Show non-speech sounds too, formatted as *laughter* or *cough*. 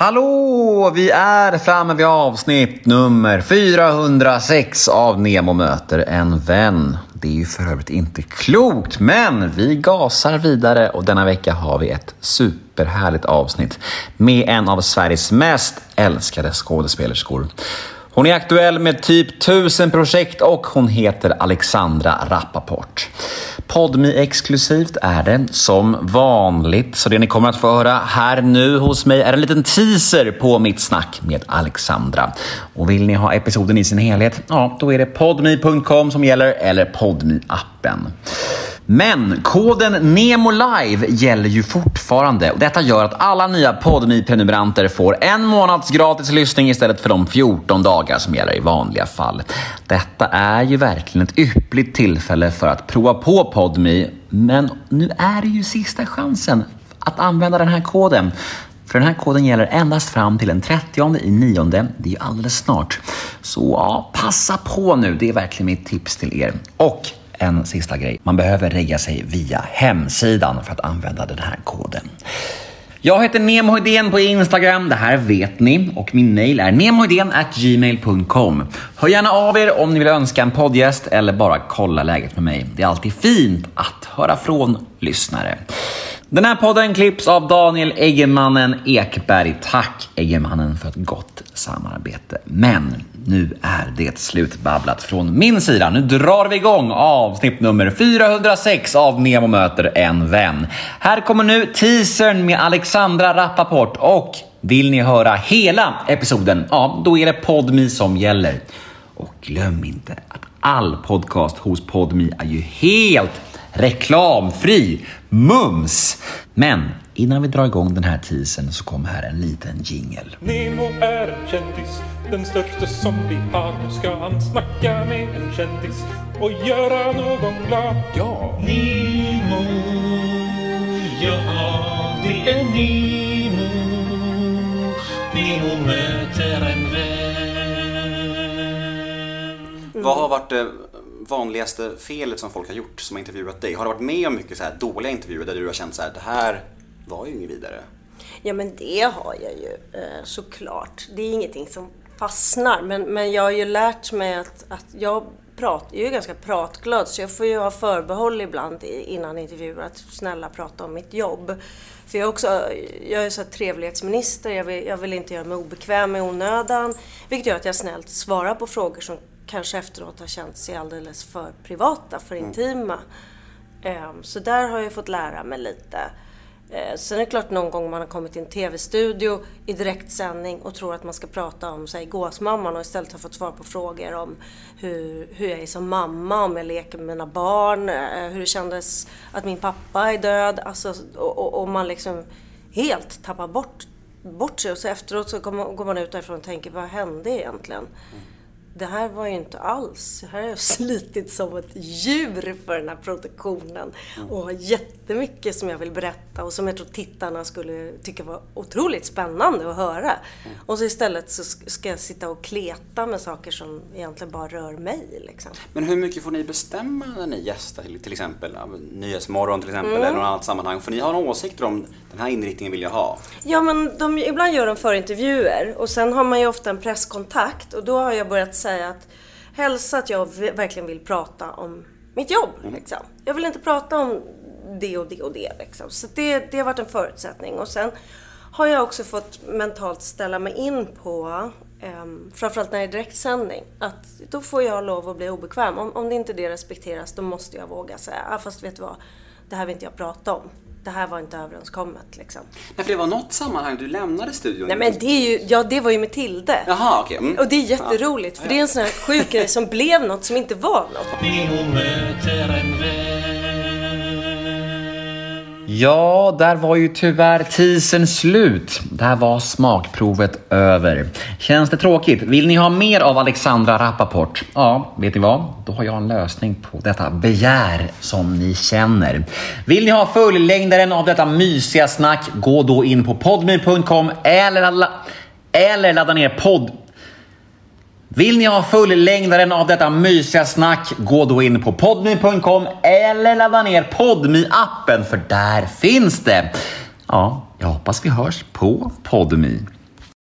Hallå! Vi är framme vid avsnitt nummer 406 av Nemo möter en vän. Det är ju för övrigt inte klokt, men vi gasar vidare och denna vecka har vi ett superhärligt avsnitt med en av Sveriges mest älskade skådespelerskor. Hon är aktuell med typ tusen projekt och hon heter Alexandra Rappaport. Podmi exklusivt är det som vanligt, så det ni kommer att få höra här nu hos mig är en liten teaser på mitt snack med Alexandra. Och vill ni ha episoden i sin helhet, ja, då är det podmi.com som gäller eller podmi appen men koden Nemo Live gäller ju fortfarande och detta gör att alla nya podmi prenumeranter får en månads gratis lyssning istället för de 14 dagar som gäller i vanliga fall. Detta är ju verkligen ett yppligt tillfälle för att prova på Podmi, men nu är det ju sista chansen att använda den här koden. För den här koden gäller endast fram till den 30 i nionde. Det är ju alldeles snart. Så ja, passa på nu. Det är verkligen mitt tips till er. Och en sista grej. Man behöver regga sig via hemsidan för att använda den här koden. Jag heter Nemohedén på Instagram, det här vet ni. Och min mail är gmail.com. Hör gärna av er om ni vill önska en poddgäst eller bara kolla läget med mig. Det är alltid fint att höra från lyssnare. Den här podden klipps av Daniel Eggemannen Ekberg. Tack Eggemannen för ett gott samarbete. Men nu är det slutbabblat från min sida. Nu drar vi igång avsnitt nummer 406 av Nemo möter en vän. Här kommer nu teasern med Alexandra Rappaport och vill ni höra hela episoden, ja, då är det Podmi som gäller. Och glöm inte att all podcast hos Podmi är ju helt reklamfri. Mums! Men innan vi drar igång den här teasern så kommer här en liten jingel. Nemo är en kändis, den största som vi har. Nu ska han snacka med en kändis och göra någon glad. Ja! Nemo, ja det är Nemo. Nemo möter en vän. Vad har varit det vanligaste felet som folk har gjort som har intervjuat dig? Har du varit med om mycket så här dåliga intervjuer där du har känt så här, det här var ju inget vidare? Ja, men det har jag ju eh, såklart. Det är ingenting som fastnar. Men, men jag har ju lärt mig att, att jag, prat, jag är ganska pratglad så jag får ju ha förbehåll ibland innan intervjuer att snälla prata om mitt jobb. För jag är också, jag är så trevlighetsminister, jag vill, jag vill inte göra mig obekväm i onödan. Vilket gör att jag snällt svarar på frågor som kanske efteråt har känt sig alldeles för privata, för intima. Ehm, Så där har jag fått lära mig lite. Eh, Sen är det klart någon gång man har kommit till en TV-studio i direktsändning och tror att man ska prata om säg gåsmamman och istället har fått svar på frågor om hur, hur jag är som mamma, om jag leker med mina barn, eh, hur det kändes att min pappa är död. Alltså, och, och, och man liksom helt tappar bort, bort sig och så efteråt så kommer- går man ut därifrån och tänker vad hände egentligen? Mm. Det här var ju inte alls. Här har jag *laughs* slitit som ett djur för den här produktionen. Och har jättemycket som jag vill berätta och som jag tror tittarna skulle tycka var otroligt spännande att höra. Och så istället så ska jag sitta och kleta med saker som egentligen bara rör mig. Liksom. Men hur mycket får ni bestämma när ni gästar till, exempel Nyhetsmorgon till exempel Mm. eller något annat sammanhang? Får ni ha några åsikter om den här inriktningen vill jag ha? Ja, men de, ibland gör de förintervjuer och sen har man ju ofta en presskontakt och då har jag börjat säga att hälsa att jag verkligen vill prata om mitt jobb. Liksom. Jag vill inte prata om det och det och det. Liksom. Så det, det har varit en förutsättning. Och sen har jag också fått mentalt ställa mig in på, um, framförallt när det är direktsändning, att då får jag lov att bli obekväm. Om, om det inte det respekteras, då måste jag våga säga, ah, fast vet du vad, det här vill inte jag prata om. Det här var inte överenskommet. Liksom. Nej, för det var något sammanhang du lämnade studion. Nej men det är ju, ja det var ju med Tilde. Jaha, okej. Mm. Och det är jätteroligt för det är en sån här sjuk grej som blev något som inte var något. Ja, där var ju tyvärr teasern slut. Där var smakprovet över. Känns det tråkigt? Vill ni ha mer av Alexandra Rappaport? Ja, vet ni vad? Då har jag en lösning på detta begär som ni känner. Vill ni ha fullängdaren av detta mysiga snack? Gå då in på podme.com eller, ladda- eller ladda ner podd... Vill ni ha fullängdaren av detta mysiga snack, gå då in på podmy.com eller ladda ner Podmy-appen, för där finns det. Ja, jag hoppas vi hörs på Podmy.